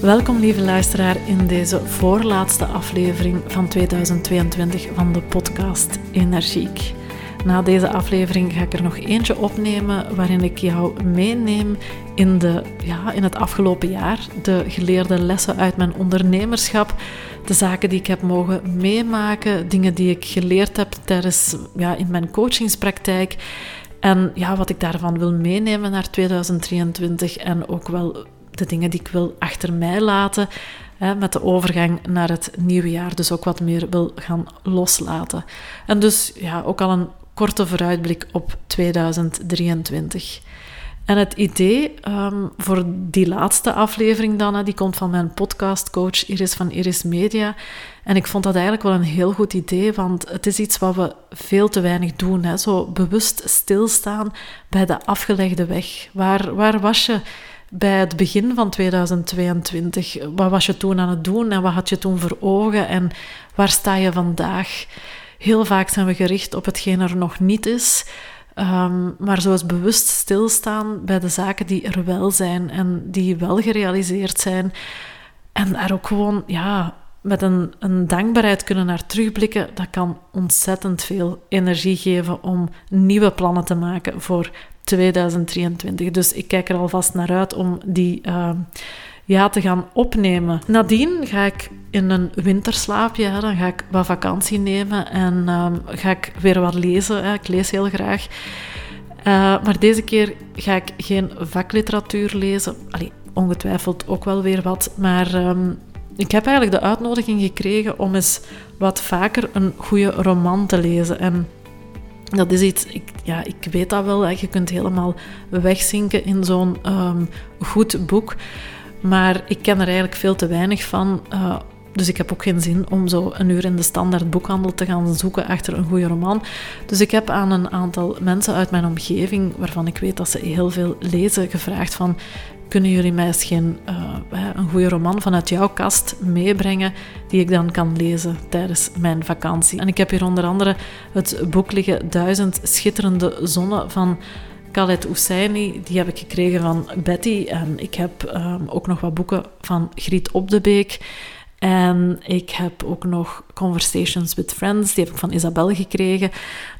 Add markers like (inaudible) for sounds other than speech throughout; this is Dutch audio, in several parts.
Welkom lieve luisteraar in deze voorlaatste aflevering van 2022 van de podcast Energiek. Na deze aflevering ga ik er nog eentje opnemen waarin ik jou meeneem in, de, ja, in het afgelopen jaar, de geleerde lessen uit mijn ondernemerschap, de zaken die ik heb mogen meemaken, dingen die ik geleerd heb tijdens, ja, in mijn coachingspraktijk. En ja, wat ik daarvan wil meenemen naar 2023 en ook wel de dingen die ik wil achter mij laten hè, met de overgang naar het nieuwe jaar. Dus ook wat meer wil gaan loslaten. En dus ja, ook al een korte vooruitblik op 2023. En het idee um, voor die laatste aflevering dan, die komt van mijn podcastcoach Iris van Iris Media. En ik vond dat eigenlijk wel een heel goed idee, want het is iets wat we veel te weinig doen. Hè? Zo bewust stilstaan bij de afgelegde weg. Waar, waar was je bij het begin van 2022? Wat was je toen aan het doen en wat had je toen voor ogen en waar sta je vandaag? Heel vaak zijn we gericht op hetgeen er nog niet is. Um, maar zoals bewust stilstaan bij de zaken die er wel zijn en die wel gerealiseerd zijn. En daar ook gewoon ja, met een, een dankbaarheid kunnen naar terugblikken, dat kan ontzettend veel energie geven om nieuwe plannen te maken voor 2023. Dus ik kijk er alvast naar uit om die uh, ja, te gaan opnemen. Nadien ga ik in een winterslaapje, dan ga ik wat vakantie nemen en uh, ga ik weer wat lezen. Hè. Ik lees heel graag. Uh, maar deze keer ga ik geen vakliteratuur lezen. Allee, ongetwijfeld ook wel weer wat. Maar um, ik heb eigenlijk de uitnodiging gekregen om eens wat vaker een goede roman te lezen. En dat is iets, ik, ja, ik weet dat wel, je kunt helemaal wegzinken in zo'n um, goed boek. Maar ik ken er eigenlijk veel te weinig van. Uh, dus ik heb ook geen zin om zo een uur in de standaard boekhandel te gaan zoeken achter een goede roman. Dus ik heb aan een aantal mensen uit mijn omgeving, waarvan ik weet dat ze heel veel lezen, gevraagd van kunnen jullie mij eens geen, uh, een goede roman vanuit jouw kast meebrengen die ik dan kan lezen tijdens mijn vakantie. En ik heb hier onder andere het boek liggen Duizend schitterende zonnen van Khaled Hosseini. Die heb ik gekregen van Betty. En ik heb um, ook nog wat boeken van Griet Op de Beek. En ik heb ook nog Conversations with Friends, die heb ik van Isabel gekregen.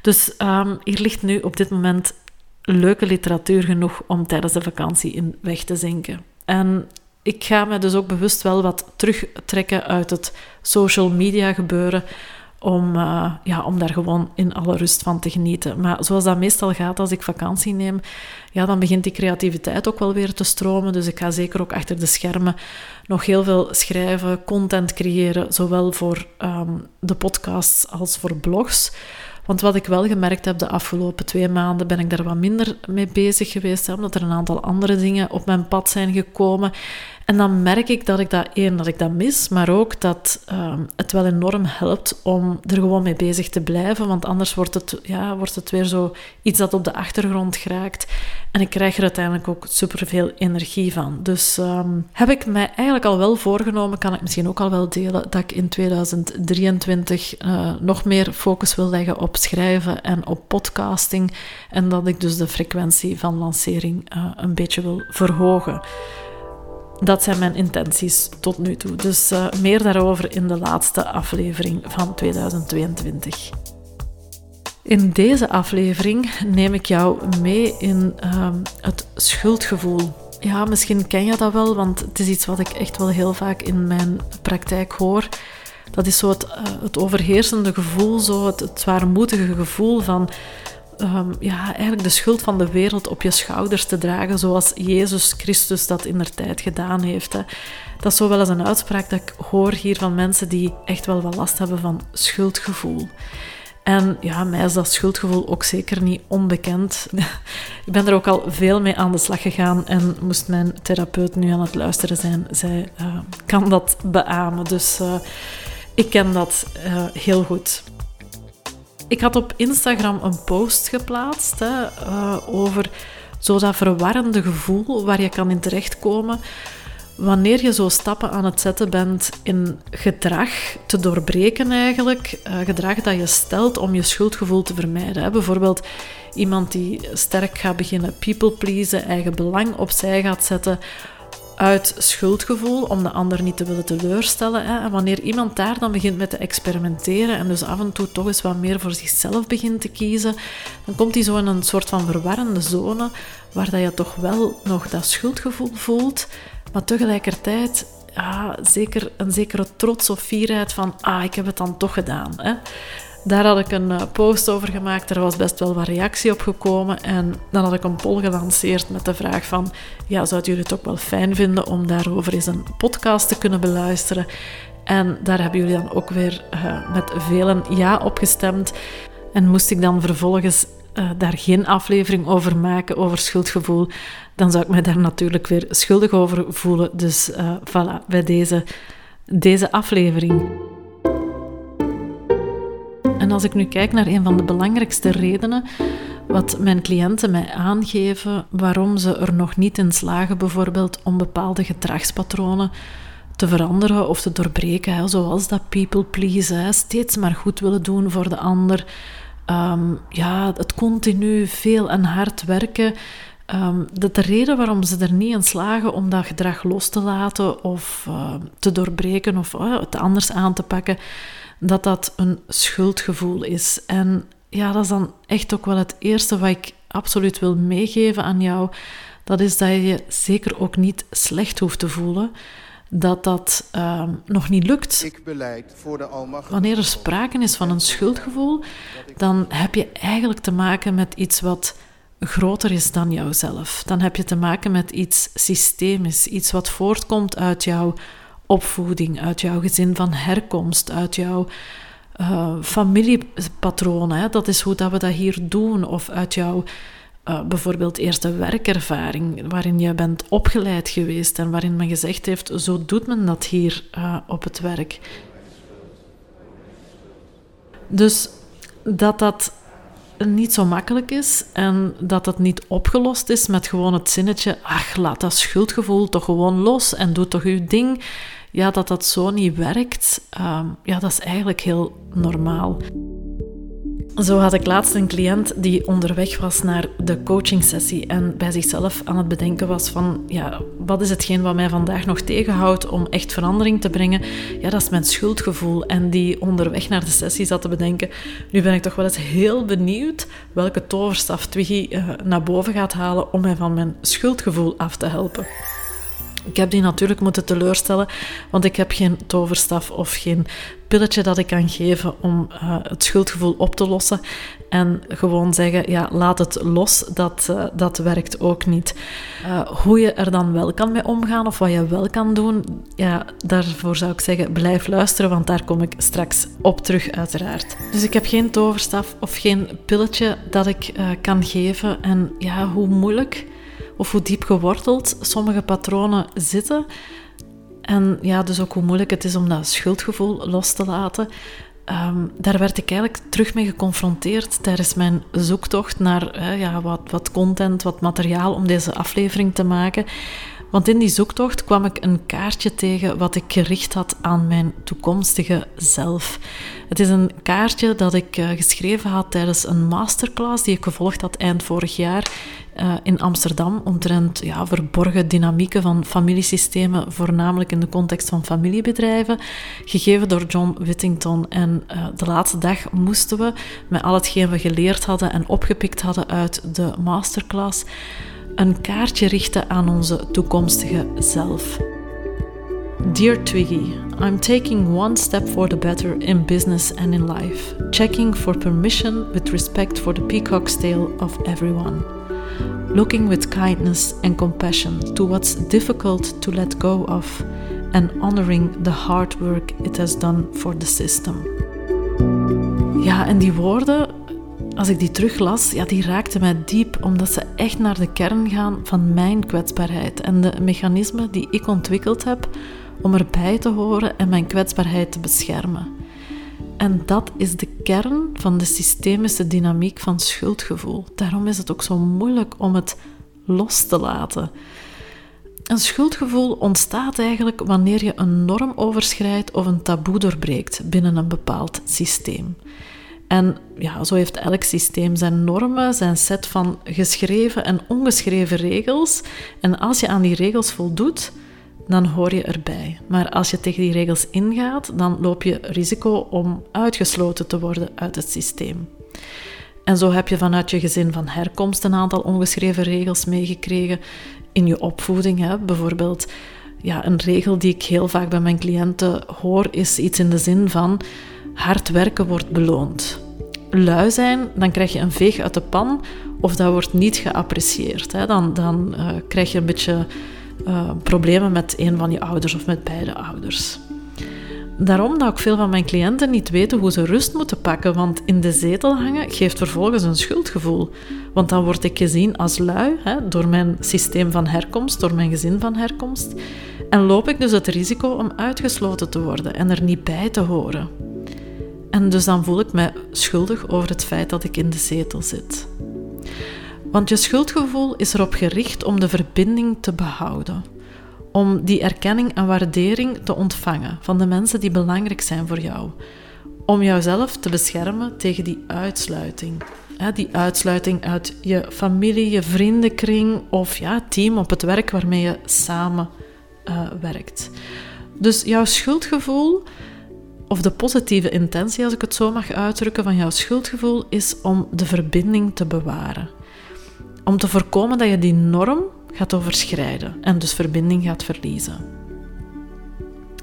Dus um, hier ligt nu op dit moment leuke literatuur genoeg om tijdens de vakantie in weg te zinken. En ik ga me dus ook bewust wel wat terugtrekken uit het social media gebeuren. Om, uh, ja, om daar gewoon in alle rust van te genieten. Maar zoals dat meestal gaat als ik vakantie neem, ja, dan begint die creativiteit ook wel weer te stromen. Dus ik ga zeker ook achter de schermen nog heel veel schrijven, content creëren, zowel voor um, de podcasts als voor blogs. Want wat ik wel gemerkt heb de afgelopen twee maanden, ben ik daar wat minder mee bezig geweest, hè, omdat er een aantal andere dingen op mijn pad zijn gekomen. En dan merk ik dat ik dat, één, dat ik dat mis, maar ook dat um, het wel enorm helpt om er gewoon mee bezig te blijven, want anders wordt het, ja, wordt het weer zo iets dat op de achtergrond geraakt. En ik krijg er uiteindelijk ook superveel energie van. Dus um, heb ik mij eigenlijk al wel voorgenomen, kan ik misschien ook al wel delen, dat ik in 2023 uh, nog meer focus wil leggen op schrijven en op podcasting. En dat ik dus de frequentie van lancering uh, een beetje wil verhogen. Dat zijn mijn intenties tot nu toe. Dus uh, meer daarover in de laatste aflevering van 2022. In deze aflevering neem ik jou mee in uh, het schuldgevoel Ja, misschien ken je dat wel, want het is iets wat ik echt wel heel vaak in mijn praktijk hoor. Dat is zo het, het overheersende gevoel, zo het, het zwaarmoedige gevoel van um, ja, eigenlijk de schuld van de wereld op je schouders te dragen, zoals Jezus Christus dat in der tijd gedaan heeft. Hè. Dat is zo wel eens een uitspraak dat ik hoor hier van mensen die echt wel wat last hebben van schuldgevoel. En ja, mij is dat schuldgevoel ook zeker niet onbekend. (laughs) ik ben er ook al veel mee aan de slag gegaan en moest mijn therapeut nu aan het luisteren zijn, zij uh, kan dat beamen. Dus uh, ik ken dat uh, heel goed. Ik had op Instagram een post geplaatst hè, over zo dat verwarrende gevoel waar je kan in terechtkomen wanneer je zo stappen aan het zetten bent in gedrag te doorbreken eigenlijk, uh, gedrag dat je stelt om je schuldgevoel te vermijden. Hè. Bijvoorbeeld iemand die sterk gaat beginnen people pleasen, eigen belang opzij gaat zetten uit schuldgevoel om de ander niet te willen teleurstellen. Hè. En wanneer iemand daar dan begint met te experimenteren en dus af en toe toch eens wat meer voor zichzelf begint te kiezen, dan komt hij zo in een soort van verwarrende zone waar dat je toch wel nog dat schuldgevoel voelt, maar tegelijkertijd ja, zeker, een zekere trots of fierheid van, ah, ik heb het dan toch gedaan. Hè. Daar had ik een eh, post over gemaakt, er was best wel wat reactie op gekomen en dan had ik een poll gelanceerd met de vraag van, ja, zouden jullie het ook wel fijn vinden om daarover eens een podcast te kunnen beluisteren? En daar hebben jullie dan ook weer uh, met velen ja op gestemd. En moest ik dan vervolgens uh, daar geen aflevering over maken, over schuldgevoel, dan zou ik me daar natuurlijk weer schuldig over voelen. Dus uh, voilà, bij deze, deze aflevering. En als ik nu kijk naar een van de belangrijkste redenen wat mijn cliënten mij aangeven waarom ze er nog niet in slagen, bijvoorbeeld om bepaalde gedragspatronen te veranderen of te doorbreken, zoals dat people please, steeds maar goed willen doen voor de ander, um, ja, het continu veel en hard werken. Um, dat de reden waarom ze er niet in slagen om dat gedrag los te laten of uh, te doorbreken of het anders aan te pakken, dat dat een schuldgevoel is. En ja, dat is dan echt ook wel het eerste wat ik absoluut wil meegeven aan jou. Dat is dat je je zeker ook niet slecht hoeft te voelen dat dat uh, nog niet lukt. Ik beleid voor de Wanneer er sprake is van een schuldgevoel, dan heb je eigenlijk te maken met iets wat groter is dan jouzelf. Dan heb je te maken met iets systemisch, iets wat voortkomt uit jouw opvoeding, uit jouw gezin van herkomst, uit jouw uh, familiepatronen. Hè? Dat is hoe dat we dat hier doen, of uit jouw uh, bijvoorbeeld eerste werkervaring, waarin je bent opgeleid geweest en waarin men gezegd heeft: zo doet men dat hier uh, op het werk. Dus dat dat niet zo makkelijk is en dat het niet opgelost is met gewoon het zinnetje: ach, laat dat schuldgevoel toch gewoon los en doe toch uw ding. Ja, dat dat zo niet werkt, uh, ja, dat is eigenlijk heel normaal. Zo had ik laatst een cliënt die onderweg was naar de coachingsessie en bij zichzelf aan het bedenken was van, ja, wat is hetgeen wat mij vandaag nog tegenhoudt om echt verandering te brengen? Ja, dat is mijn schuldgevoel. En die onderweg naar de sessie zat te bedenken, nu ben ik toch wel eens heel benieuwd welke toverstaf Twiggy uh, naar boven gaat halen om mij van mijn schuldgevoel af te helpen. Ik heb die natuurlijk moeten teleurstellen, want ik heb geen toverstaf of geen pilletje dat ik kan geven om uh, het schuldgevoel op te lossen. En gewoon zeggen, ja, laat het los, dat, uh, dat werkt ook niet. Uh, hoe je er dan wel kan mee omgaan of wat je wel kan doen, ja, daarvoor zou ik zeggen, blijf luisteren, want daar kom ik straks op terug uiteraard. Dus ik heb geen toverstaf of geen pilletje dat ik kan geven. En ja, hoe moeilijk of hoe diep geworteld sommige patronen zitten. En ja, dus ook hoe moeilijk het is om dat schuldgevoel los te laten. Um, daar werd ik eigenlijk terug mee geconfronteerd tijdens mijn zoektocht naar ja, wat, wat content, wat materiaal om deze aflevering te maken. Want in die zoektocht kwam ik een kaartje tegen wat ik gericht had aan mijn toekomstige zelf. Het is een kaartje dat ik uh, geschreven had tijdens een masterclass die ik gevolgd had eind vorig jaar uh, in Amsterdam omtrent ja, verborgen dynamieken van familiesystemen, voornamelijk in de context van familiebedrijven, gegeven door John Whittington. En uh, de laatste dag moesten we met al hetgeen we geleerd hadden en opgepikt hadden uit de masterclass een kaartje richten aan onze toekomstige zelf. Dear Twiggy, I'm taking one step for the better in business and in life, checking for permission with respect for the peacock's tail of everyone. Looking with kindness and compassion to what's difficult to let go of, and honoring the hard work it has done for the system. Ja, en die woorden als ik die teruglas, ja, die raakten mij diep, omdat ze echt naar de kern gaan van mijn kwetsbaarheid en de mechanismen die ik ontwikkeld heb om erbij te horen en mijn kwetsbaarheid te beschermen. En dat is de kern van de systemische dynamiek van schuldgevoel. Daarom is het ook zo moeilijk om het los te laten. Een schuldgevoel ontstaat eigenlijk wanneer je een norm overschrijdt of een taboe doorbreekt binnen een bepaald systeem. En ja, zo heeft elk systeem zijn normen, zijn set van geschreven en ongeschreven regels. En als je aan die regels voldoet, dan hoor je erbij. Maar als je tegen die regels ingaat, dan loop je risico om uitgesloten te worden uit het systeem. En zo heb je vanuit je gezin van herkomst een aantal ongeschreven regels meegekregen in je opvoeding. Hè. Bijvoorbeeld, ja, een regel die ik heel vaak bij mijn cliënten hoor, is iets in de zin van hard werken wordt beloond. Lui zijn, dan krijg je een veeg uit de pan of dat wordt niet geapprecieerd. Hè. Dan, dan uh, krijg je een beetje uh, problemen met een van je ouders of met beide ouders. Daarom dat ook veel van mijn cliënten niet weten hoe ze rust moeten pakken, want in de zetel hangen geeft vervolgens een schuldgevoel. Want dan word ik gezien als lui hè, door mijn systeem van herkomst, door mijn gezin van herkomst. En loop ik dus het risico om uitgesloten te worden en er niet bij te horen. Dus dan voel ik me schuldig over het feit dat ik in de zetel zit. Want je schuldgevoel is erop gericht om de verbinding te behouden. Om die erkenning en waardering te ontvangen van de mensen die belangrijk zijn voor jou. Om jouzelf te beschermen tegen die uitsluiting. Die uitsluiting uit je familie, je vriendenkring of ja, team op het werk waarmee je samen uh, werkt. Dus jouw schuldgevoel, of de positieve intentie, als ik het zo mag uitdrukken, van jouw schuldgevoel, is om de verbinding te bewaren. Om te voorkomen dat je die norm gaat overschrijden en dus verbinding gaat verliezen.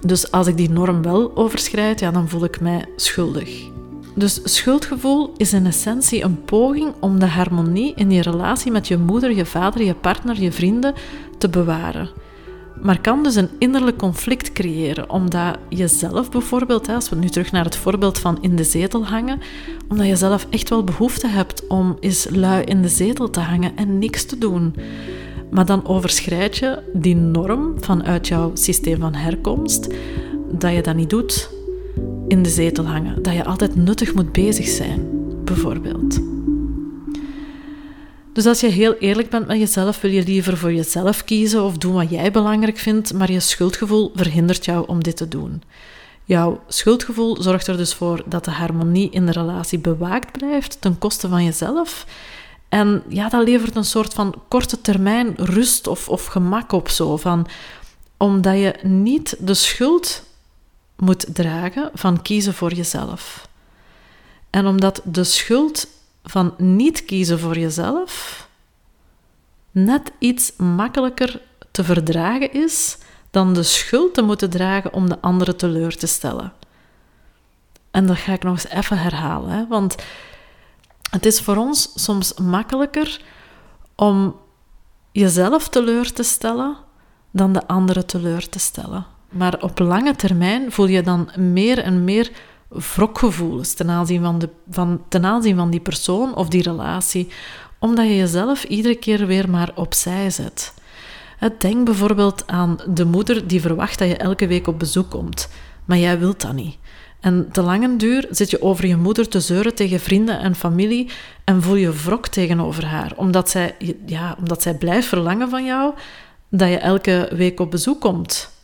Dus als ik die norm wel overschrijd, ja, dan voel ik mij schuldig. Dus schuldgevoel is in essentie een poging om de harmonie in je relatie met je moeder, je vader, je partner, je vrienden te bewaren maar kan dus een innerlijk conflict creëren, omdat je zelf bijvoorbeeld, als we nu terug naar het voorbeeld van in de zetel hangen, omdat je zelf echt wel behoefte hebt om eens lui in de zetel te hangen en niks te doen. Maar dan overschrijd je die norm vanuit jouw systeem van herkomst, dat je dat niet doet in de zetel hangen, dat je altijd nuttig moet bezig zijn, bijvoorbeeld. Dus als je heel eerlijk bent met jezelf, wil je liever voor jezelf kiezen of doen wat jij belangrijk vindt, maar je schuldgevoel verhindert jou om dit te doen. Jouw schuldgevoel zorgt er dus voor dat de harmonie in de relatie bewaakt blijft ten koste van jezelf. En ja, dat levert een soort van korte termijn rust of, of gemak op zo. Van, omdat je niet de schuld moet dragen van kiezen voor jezelf. En omdat de schuld van niet kiezen voor jezelf net iets makkelijker te verdragen is dan de schuld te moeten dragen om de andere teleur te stellen. En dat ga ik nog eens even herhalen, hè? want het is voor ons soms makkelijker om jezelf teleur te stellen dan de andere teleur te stellen. Maar op lange termijn voel je dan meer en meer wrokgevoelens ten aanzien van, de, van, ten aanzien van die persoon of die relatie, omdat je jezelf iedere keer weer maar opzij zet. Denk bijvoorbeeld aan de moeder die verwacht dat je elke week op bezoek komt, maar jij wilt dat niet. En te lange duur zit je over je moeder te zeuren tegen vrienden en familie en voel je wrok tegenover haar, omdat zij, ja, omdat zij blijft verlangen van jou dat je elke week op bezoek komt.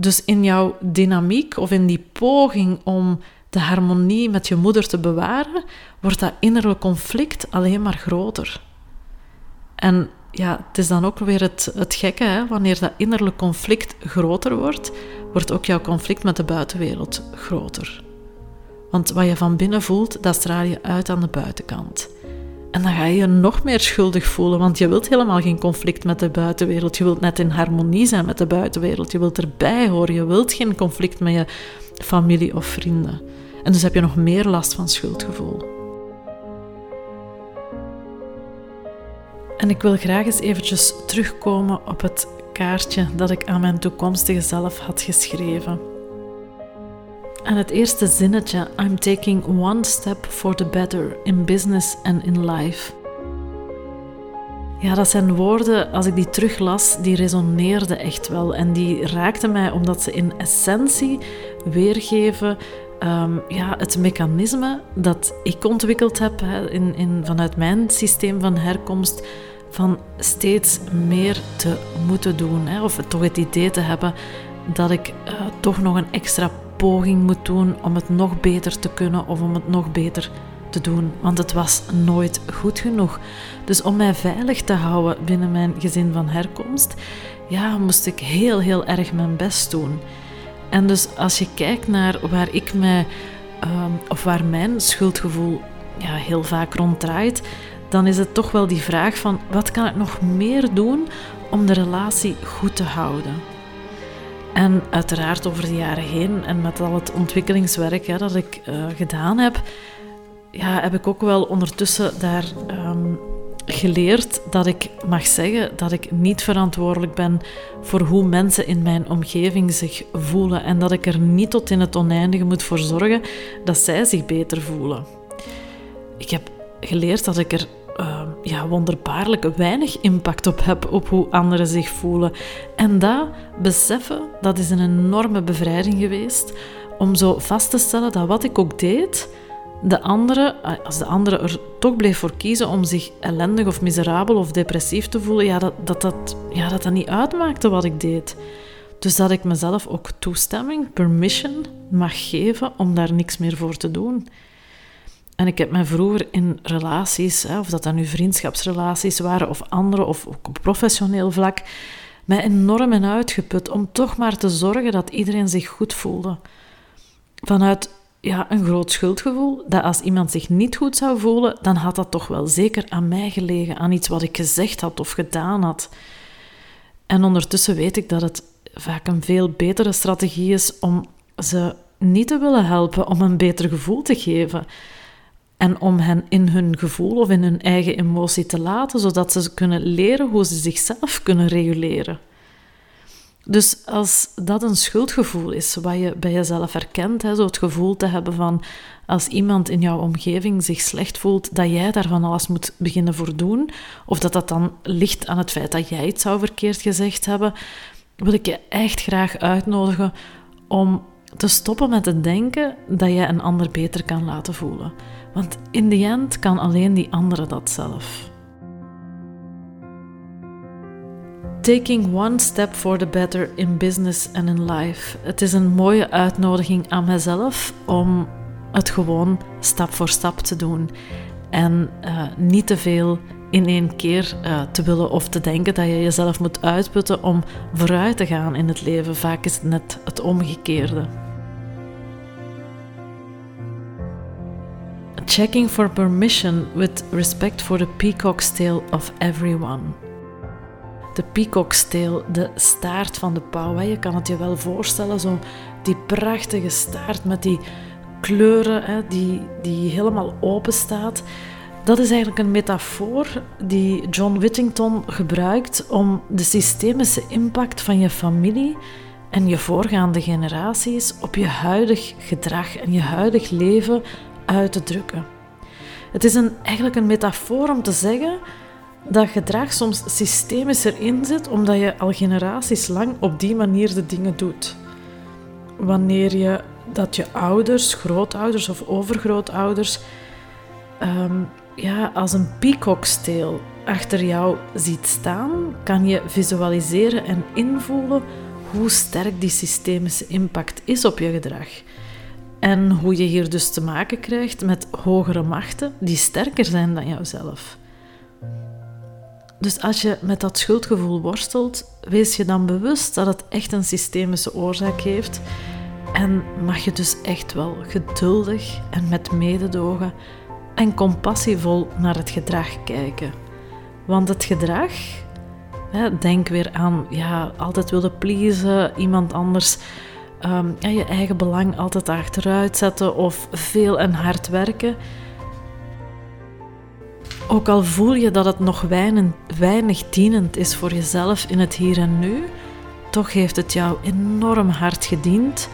Dus in jouw dynamiek of in die poging om de harmonie met je moeder te bewaren, wordt dat innerlijk conflict alleen maar groter. En ja, het is dan ook weer het, het gekke, hè? wanneer dat innerlijk conflict groter wordt, wordt ook jouw conflict met de buitenwereld groter. Want wat je van binnen voelt, dat straal je uit aan de buitenkant. En dan ga je je nog meer schuldig voelen, want je wilt helemaal geen conflict met de buitenwereld. Je wilt net in harmonie zijn met de buitenwereld. Je wilt erbij horen. Je wilt geen conflict met je familie of vrienden. En dus heb je nog meer last van schuldgevoel. En ik wil graag eens eventjes terugkomen op het kaartje dat ik aan mijn toekomstige zelf had geschreven. En het eerste zinnetje: I'm taking one step for the better in business and in life. Ja, dat zijn woorden, als ik die teruglas, die resoneerden echt wel. En die raakten mij omdat ze in essentie weergeven ehm, ja, het mechanisme dat ik ontwikkeld heb hè, in, in, vanuit mijn systeem van herkomst. Van steeds meer te moeten doen. Hè, of toch het idee te hebben dat ik uh, toch nog een extra poging moet doen om het nog beter te kunnen of om het nog beter te doen, want het was nooit goed genoeg. Dus om mij veilig te houden binnen mijn gezin van herkomst, ja, moest ik heel, heel erg mijn best doen. En dus als je kijkt naar waar ik mij, ehm, of waar mijn schuldgevoel ja, heel vaak ronddraait, dan is het toch wel die vraag van wat kan ik nog meer doen om de relatie goed te houden? En uiteraard over de jaren heen en met al het ontwikkelingswerk dat ik uh, gedaan heb, ja, heb ik ook wel ondertussen daar um, geleerd dat ik mag zeggen dat ik niet verantwoordelijk ben voor hoe mensen in mijn omgeving zich voelen en dat ik er niet tot in het oneindige moet voor zorgen dat zij zich beter voelen. Ik heb geleerd dat ik er uh, ja, wonderbaarlijk weinig impact op heb op hoe anderen zich voelen. En dat beseffen, dat is een enorme bevrijding geweest om zo vast te stellen dat wat ik ook deed, de andere, als de andere er toch bleef voor kiezen om zich ellendig of miserabel of depressief te voelen, ja, dat, dat, dat, ja, dat dat niet uitmaakte wat ik deed. Dus dat ik mezelf ook toestemming, permission mag geven om daar niks meer voor te doen. En ik heb me vroeger in relaties, of dat dan nu vriendschapsrelaties waren of andere, of ook op professioneel vlak, mij enorm in uitgeput om toch maar te zorgen dat iedereen zich goed voelde. Vanuit ja, een groot schuldgevoel dat als iemand zich niet goed zou voelen, dan had dat toch wel zeker aan mij gelegen, aan iets wat ik gezegd had of gedaan had. En ondertussen weet ik dat het vaak een veel betere strategie is om ze niet te willen helpen, om een beter gevoel te geven. En om hen in hun gevoel of in hun eigen emotie te laten, zodat ze kunnen leren hoe ze zichzelf kunnen reguleren. Dus als dat een schuldgevoel is, wat je bij jezelf herkent, hè, zo het gevoel te hebben van als iemand in jouw omgeving zich slecht voelt, dat jij daarvan alles moet beginnen voor doen, of dat dat dan ligt aan het feit dat jij iets zou verkeerd gezegd hebben, wil ik je echt graag uitnodigen om te stoppen met het denken dat jij een ander beter kan laten voelen. Want in de end kan alleen die andere dat zelf. Taking one step for the better in business and in life. Het is een mooie uitnodiging aan mezelf om het gewoon stap voor stap te doen. En uh, niet te veel in één keer uh, te willen of te denken dat je jezelf moet uitputten om vooruit te gaan in het leven. Vaak is het net het omgekeerde. Checking for permission with respect for the peacock's tail of everyone de peacocksteel, de staart van de pauw. Je kan het je wel voorstellen, zo die prachtige staart met die kleuren hè, die, die helemaal open staat. Dat is eigenlijk een metafoor die John Whittington gebruikt om de systemische impact van je familie en je voorgaande generaties op je huidig gedrag en je huidig leven uit te drukken. Het is een, eigenlijk een metafoor om te zeggen dat gedrag soms systemisch erin zit, omdat je al generaties lang op die manier de dingen doet. Wanneer je dat je ouders, grootouders of overgrootouders um, ja, als een peacocksteel achter jou ziet staan, kan je visualiseren en invoelen hoe sterk die systemische impact is op je gedrag. En hoe je hier dus te maken krijgt met hogere machten die sterker zijn dan jouzelf. Dus als je met dat schuldgevoel worstelt, wees je dan bewust dat het echt een systemische oorzaak heeft. En mag je dus echt wel geduldig en met mededogen en compassievol naar het gedrag kijken. Want het gedrag, denk weer aan ja, altijd willen pleasen, iemand anders um, je eigen belang altijd achteruit zetten of veel en hard werken. Ook al voel je dat het nog weinig, weinig dienend is voor jezelf in het hier en nu, toch heeft het jou enorm hard gediend.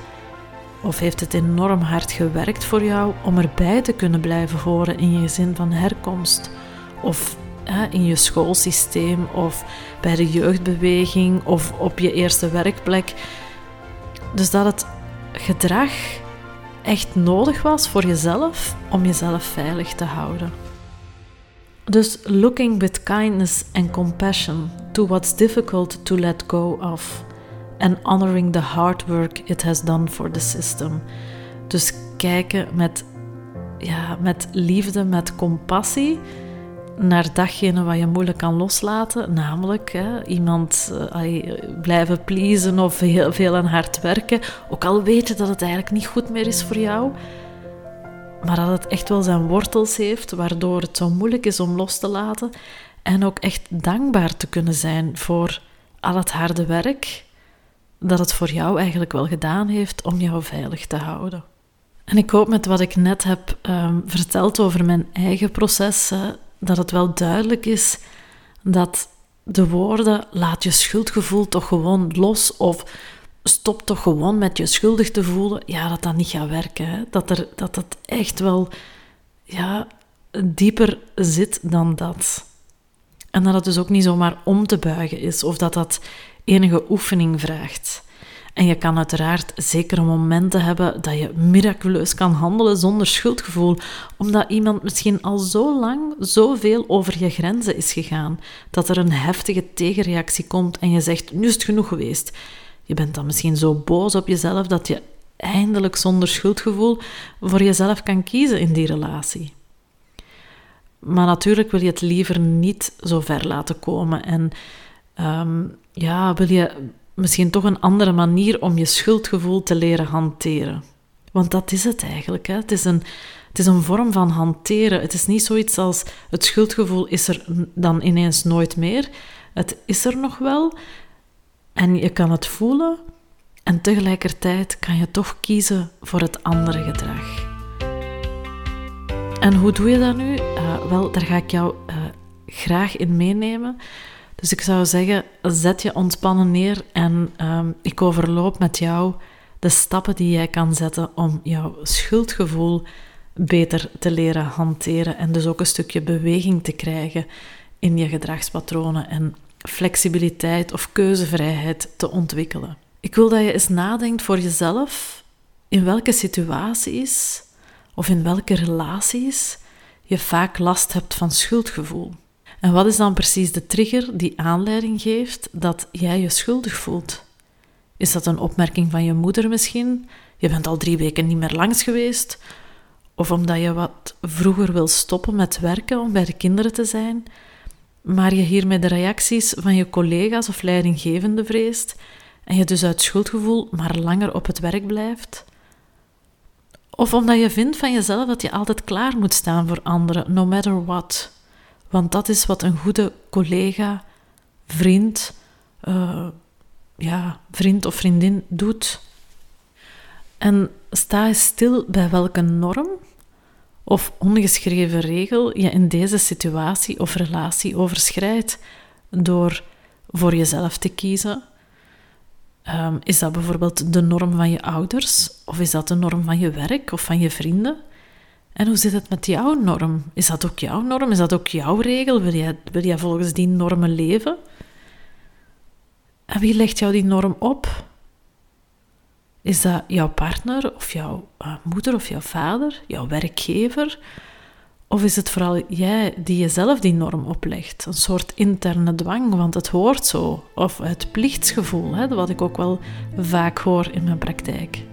Of heeft het enorm hard gewerkt voor jou om erbij te kunnen blijven horen in je gezin van herkomst? Of in je schoolsysteem, of bij de jeugdbeweging, of op je eerste werkplek. Dus dat het gedrag echt nodig was voor jezelf om jezelf veilig te houden. Dus looking with kindness and compassion to what's difficult to let go of and honoring the hard work it has done for the system. Dus kijken met, ja, met liefde, met compassie naar datgene wat je moeilijk kan loslaten, namelijk hè, iemand uh, blijven pleasen of heel veel en hard werken, ook al weet je dat het eigenlijk niet goed meer is voor jou, maar dat het echt wel zijn wortels heeft, waardoor het zo moeilijk is om los te laten en ook echt dankbaar te kunnen zijn voor al het harde werk dat het voor jou eigenlijk wel gedaan heeft om jou veilig te houden. En ik hoop met wat ik net heb um, verteld over mijn eigen processen, dat het wel duidelijk is dat de woorden laat je schuldgevoel toch gewoon los of stop toch gewoon met je schuldig te voelen, ja, dat dat niet gaat werken. Hè? Dat, er, dat het echt wel ja, dieper zit dan dat. En dat het dus ook niet zomaar om te buigen is of dat dat enige oefening vraagt. En je kan uiteraard zekere momenten hebben dat je miraculeus kan handelen zonder schuldgevoel, omdat iemand misschien al zo lang zoveel over je grenzen is gegaan, dat er een heftige tegenreactie komt en je zegt: Nu is het genoeg geweest. Je bent dan misschien zo boos op jezelf dat je eindelijk zonder schuldgevoel voor jezelf kan kiezen in die relatie. Maar natuurlijk wil je het liever niet zo ver laten komen en um, ja, wil je misschien toch een andere manier om je schuldgevoel te leren hanteren. Want dat is het eigenlijk. Hè? Het, is een, het is een vorm van hanteren. Het is niet zoiets als het schuldgevoel is er dan ineens nooit meer. Het is er nog wel en je kan het voelen en tegelijkertijd kan je toch kiezen voor het andere gedrag. En hoe doe je dat nu? Uh, wel, daar ga ik jou uh, graag in meenemen. Dus ik zou zeggen, zet je ontspannen neer en um, ik overloop met jou de stappen die jij kan zetten om jouw schuldgevoel beter te leren hanteren en dus ook een stukje beweging te krijgen in je gedragspatronen en flexibiliteit of keuzevrijheid te ontwikkelen. Ik wil dat je eens nadenkt voor jezelf in welke situaties of in welke relaties je vaak last hebt van schuldgevoel. En wat is dan precies de trigger die aanleiding geeft dat jij je schuldig voelt? Is dat een opmerking van je moeder misschien? Je bent al drie weken niet meer langs geweest? Of omdat je wat vroeger wil stoppen met werken om bij de kinderen te zijn, maar je hiermee de reacties van je collega's of leidinggevende vreest en je dus uit schuldgevoel maar langer op het werk blijft? Of omdat je vindt van jezelf dat je altijd klaar moet staan voor anderen, no matter what? Want dat is wat een goede collega, vriend, uh, ja, vriend of vriendin doet. En sta eens stil bij welke norm of ongeschreven regel je in deze situatie of relatie overschrijdt door voor jezelf te kiezen. Um, is dat bijvoorbeeld de norm van je ouders? Of is dat de norm van je werk of van je vrienden? En hoe zit het met jouw norm? Is dat ook jouw norm? Is dat ook jouw regel? Wil jij, wil jij volgens die normen leven? En wie legt jou die norm op? Is dat jouw partner of jouw uh, moeder of jouw vader, jouw werkgever? Of is het vooral jij die jezelf die norm oplegt? Een soort interne dwang, want het hoort zo. Of het plichtsgevoel, hè, wat ik ook wel vaak hoor in mijn praktijk.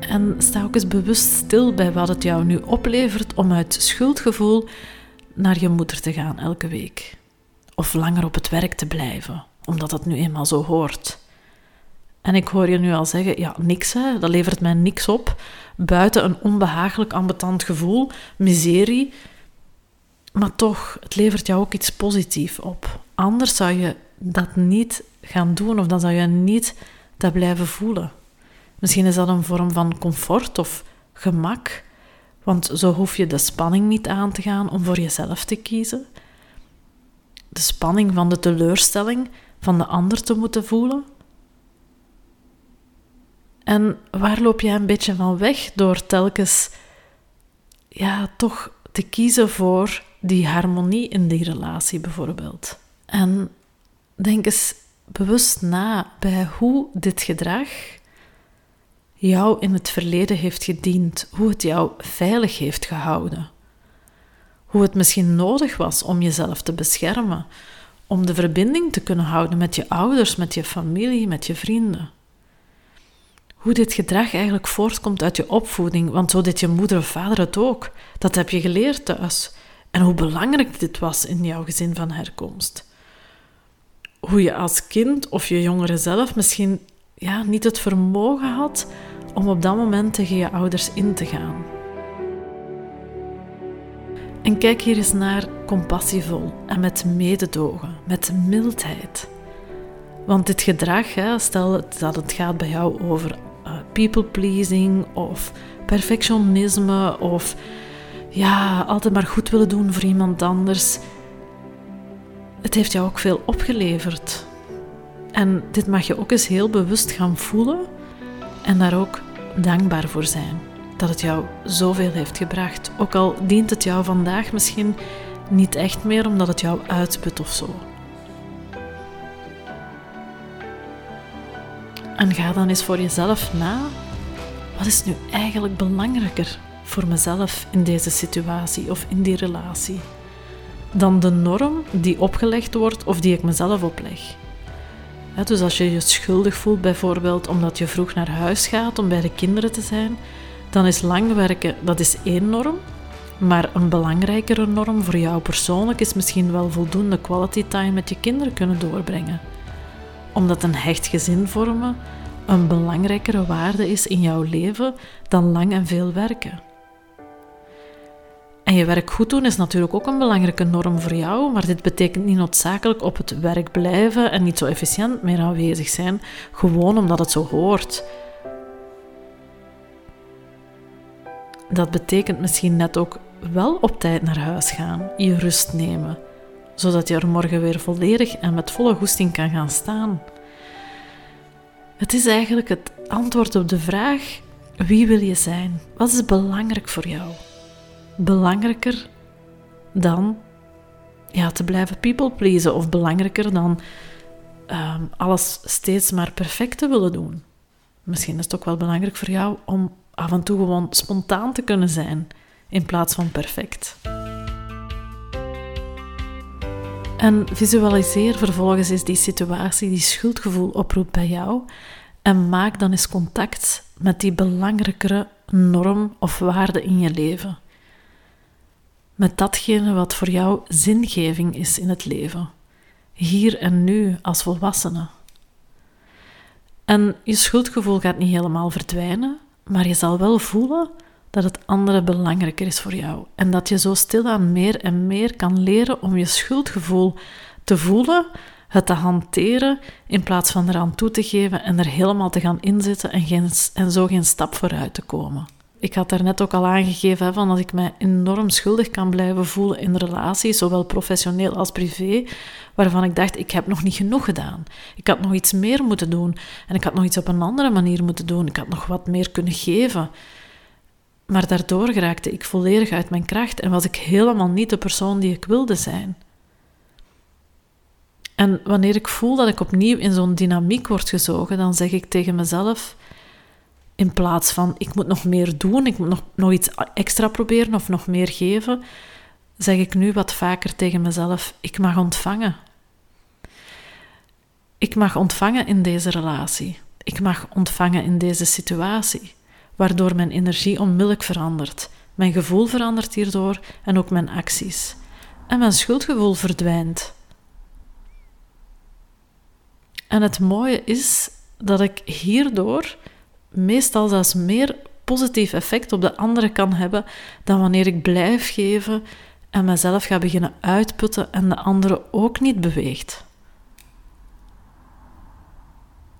En sta ook eens bewust stil bij wat het jou nu oplevert om uit schuldgevoel naar je moeder te gaan elke week. Of langer op het werk te blijven, omdat dat nu eenmaal zo hoort. En ik hoor je nu al zeggen, ja, niks, hè, dat levert mij niks op. Buiten een onbehagelijk, ambetant gevoel, miserie. Maar toch, het levert jou ook iets positiefs op. Anders zou je dat niet gaan doen of dan zou je niet dat blijven voelen. Misschien is dat een vorm van comfort of gemak, want zo hoef je de spanning niet aan te gaan om voor jezelf te kiezen. De spanning van de teleurstelling van de ander te moeten voelen. En waar loop jij een beetje van weg door telkens ja, toch te kiezen voor die harmonie in die relatie bijvoorbeeld? En denk eens bewust na bij hoe dit gedrag jou in het verleden heeft gediend, hoe het jou veilig heeft gehouden. Hoe het misschien nodig was om jezelf te beschermen, om de verbinding te kunnen houden met je ouders, met je familie, met je vrienden. Hoe dit gedrag eigenlijk voortkomt uit je opvoeding, want zo deed je moeder of vader het ook. Dat heb je geleerd thuis. En hoe belangrijk dit was in jouw gezin van herkomst. Hoe je als kind of je jongere zelf misschien ja, niet het vermogen had om op dat moment tegen je ouders in te gaan. En kijk hier eens naar compassievol en met mededogen, met mildheid. Want dit gedrag, stel dat het gaat bij jou over uh, people pleasing of perfectionisme of ja, altijd maar goed willen doen voor iemand anders. Het heeft jou ook veel opgeleverd. En dit mag je ook eens heel bewust gaan voelen en daar ook dankbaar voor zijn. Dat het jou zoveel heeft gebracht. Ook al dient het jou vandaag misschien niet echt meer omdat het jou uitput of zo. En ga dan eens voor jezelf na. Wat is nu eigenlijk belangrijker voor mezelf in deze situatie of in die relatie? Dan de norm die opgelegd wordt of die ik mezelf opleg dus als je je schuldig voelt, bijvoorbeeld omdat je vroeg naar huis gaat om bij de kinderen te zijn, dan is lang werken dat is één norm. Maar een belangrijkere norm voor jou persoonlijk is misschien wel voldoende quality time met je kinderen kunnen doorbrengen. Omdat een hecht gezin vormen een belangrijkere waarde is in jouw leven dan lang en veel werken. En je werk goed doen is natuurlijk ook een belangrijke norm voor jou, maar dit betekent niet noodzakelijk op het werk blijven en niet zo efficiënt meer aanwezig zijn, gewoon omdat het zo hoort. Dat betekent misschien net ook wel op tijd naar huis gaan, je rust nemen, zodat je er morgen weer volledig en met volle goesting kan gaan staan. Het is eigenlijk het antwoord op de vraag: wie wil je zijn? Wat is belangrijk voor jou? Belangrijker dan ja, te blijven people pleasen of belangrijker dan ehm, alles steeds maar perfect te willen doen. Misschien is het ook wel belangrijk voor jou om af en toe gewoon spontaan te kunnen zijn in plaats van perfect. En visualiseer vervolgens eens die situatie die schuldgevoel oproept bij jou en maak dan eens contact met die belangrijkere norm of waarde in je leven met datgene wat voor jou zingeving is in het leven, hier en nu als volwassene. En je schuldgevoel gaat niet helemaal verdwijnen, maar je zal wel voelen dat het andere belangrijker is voor jou. En dat je zo stilaan meer en meer kan leren om je schuldgevoel te voelen, het te hanteren in plaats van eraan toe te geven en er helemaal te gaan inzetten en, geen, en zo geen stap vooruit te komen ik had daarnet ook al aangegeven hè, van dat ik mij enorm schuldig kan blijven voelen in relaties, zowel professioneel als privé, waarvan ik dacht, ik heb nog niet genoeg gedaan. Ik had nog iets meer moeten doen en ik had nog iets op een andere manier moeten doen. Ik had nog wat meer kunnen geven. Maar daardoor geraakte ik volledig uit mijn kracht en was ik helemaal niet de persoon die ik wilde zijn. En wanneer ik voel dat ik opnieuw in zo'n dynamiek word gezogen, dan zeg ik tegen mezelf: in plaats van ik moet nog meer doen, ik moet nog, nog iets extra proberen of nog meer geven, zeg ik nu wat vaker tegen mezelf: ik mag ontvangen. Ik mag ontvangen in deze relatie. Ik mag ontvangen in deze situatie, waardoor mijn energie onmiddellijk verandert. Mijn gevoel verandert hierdoor en ook mijn acties. En mijn schuldgevoel verdwijnt. En het mooie is dat ik hierdoor meestal zelfs meer positief effect op de anderen kan hebben dan wanneer ik blijf geven en mezelf ga beginnen uitputten en de andere ook niet beweegt.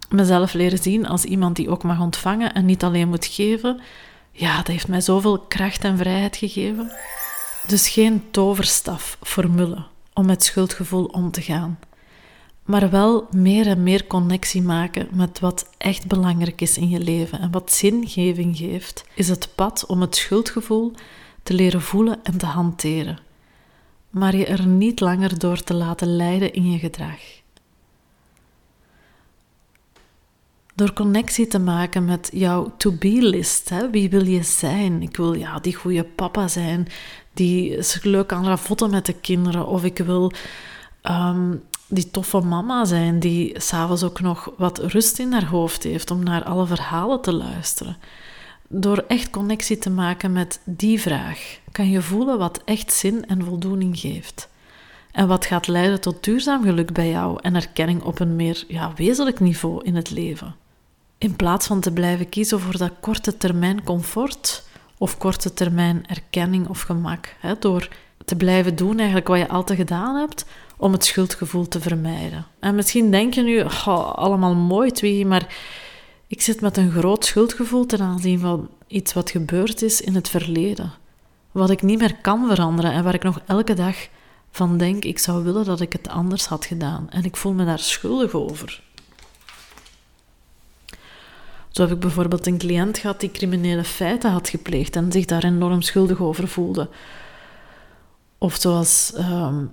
Mezelf leren zien als iemand die ook mag ontvangen en niet alleen moet geven, ja, dat heeft mij zoveel kracht en vrijheid gegeven. Dus geen toverstaf-formule om met schuldgevoel om te gaan, maar wel meer en meer connectie maken met wat echt belangrijk is in je leven en wat zingeving geeft, is het pad om het schuldgevoel te leren voelen en te hanteren, maar je er niet langer door te laten leiden in je gedrag. Door connectie te maken met jouw to-be-list. Wie wil je zijn? Ik wil ja, die goede papa zijn, die leuk kan ravotten met de kinderen. Of ik wil ehm, die toffe mama zijn, die s'avonds ook nog wat rust in haar hoofd heeft om naar alle verhalen te luisteren. Door echt connectie te maken met die vraag, kan je voelen wat echt zin en voldoening geeft. En wat gaat leiden tot duurzaam geluk bij jou en erkenning op een meer ja, wezenlijk niveau in het leven. In plaats van te blijven kiezen voor dat korte termijn comfort of korte termijn erkenning of gemak. Hè, door te blijven doen eigenlijk wat je altijd gedaan hebt om het schuldgevoel te vermijden. En misschien denk je nu, oh, allemaal mooi twee, maar ik zit met een groot schuldgevoel ten aanzien van iets wat gebeurd is in het verleden. Wat ik niet meer kan veranderen en waar ik nog elke dag van denk, ik zou willen dat ik het anders had gedaan. En ik voel me daar schuldig over. Zo heb ik bijvoorbeeld een cliënt gehad die criminele feiten had gepleegd en zich daar enorm schuldig over voelde. Of zoals ehm,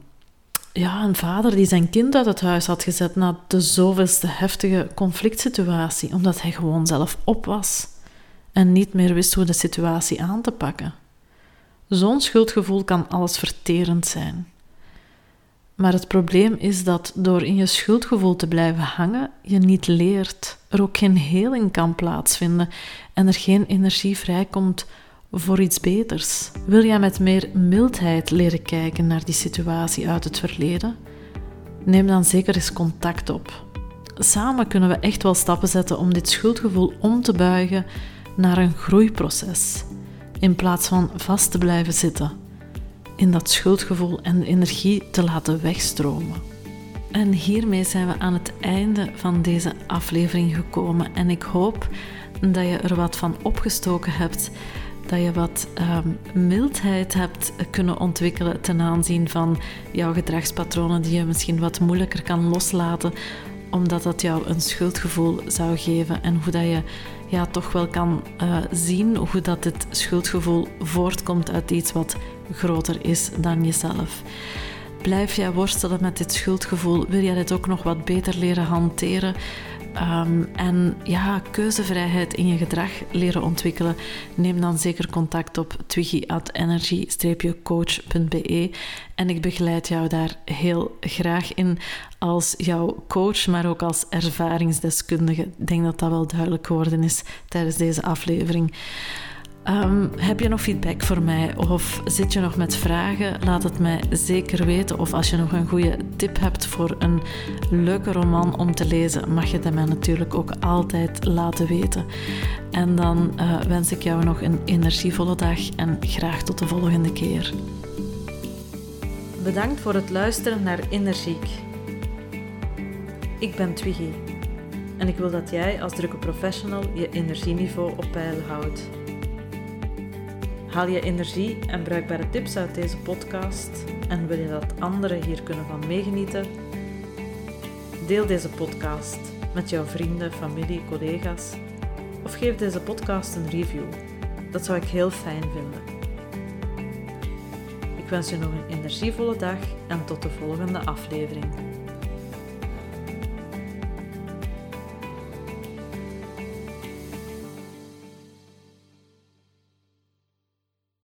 ja, een vader die zijn kind uit het huis had gezet na de zoveelste heftige conflictsituatie, omdat hij gewoon zelf op was en niet meer wist hoe de situatie aan te pakken. Zo'n schuldgevoel kan alles verterend zijn. Maar het probleem is dat door in je schuldgevoel te blijven hangen, je niet leert, er ook geen heling kan plaatsvinden en er geen energie vrijkomt voor iets beters. Wil jij met meer mildheid leren kijken naar die situatie uit het verleden? Neem dan zeker eens contact op. Samen kunnen we echt wel stappen zetten om dit schuldgevoel om te buigen naar een groeiproces, in plaats van vast te blijven zitten in dat schuldgevoel en de energie te laten wegstromen. En hiermee zijn we aan het einde van deze aflevering gekomen. En ik hoop dat je er wat van opgestoken hebt. Dat je wat ehm, mildheid hebt kunnen ontwikkelen ten aanzien van jouw gedragspatronen, die je misschien wat moeilijker kan loslaten, omdat dat jou een schuldgevoel zou geven. En hoe dat je ja, toch wel kan uh, zien hoe dat dit schuldgevoel voortkomt uit iets wat groter is dan jezelf. Blijf jij worstelen met dit schuldgevoel? Wil jij dit ook nog wat beter leren hanteren? Ehm, en ja, keuzevrijheid in je gedrag leren ontwikkelen. Neem dan zeker contact op twiggy.energy-coach.be en ik begeleid jou daar heel graag in als jouw coach, maar ook als ervaringsdeskundige. Ik denk dat dat wel duidelijk geworden is tijdens deze aflevering. Um, heb je nog feedback voor mij of zit je nog met vragen? Laat het mij zeker weten. Of als je nog een goede tip hebt voor een leuke roman om te lezen, mag je dat mij natuurlijk ook altijd laten weten. En dan uh, wens ik jou nog een energievolle dag en graag tot de volgende keer. Bedankt voor het luisteren naar Energiek. Ik ben Twiggy en ik wil dat jij als drukke professional je energieniveau op peil houdt. Haal je energie en bruikbare tips uit deze podcast en wil je dat anderen hier kunnen van meegenieten? Deel deze podcast met jouw vrienden, familie, collega's of geef deze podcast een review. Dat zou ik heel fijn vinden. Ik wens je nog een energievolle dag en tot de volgende aflevering.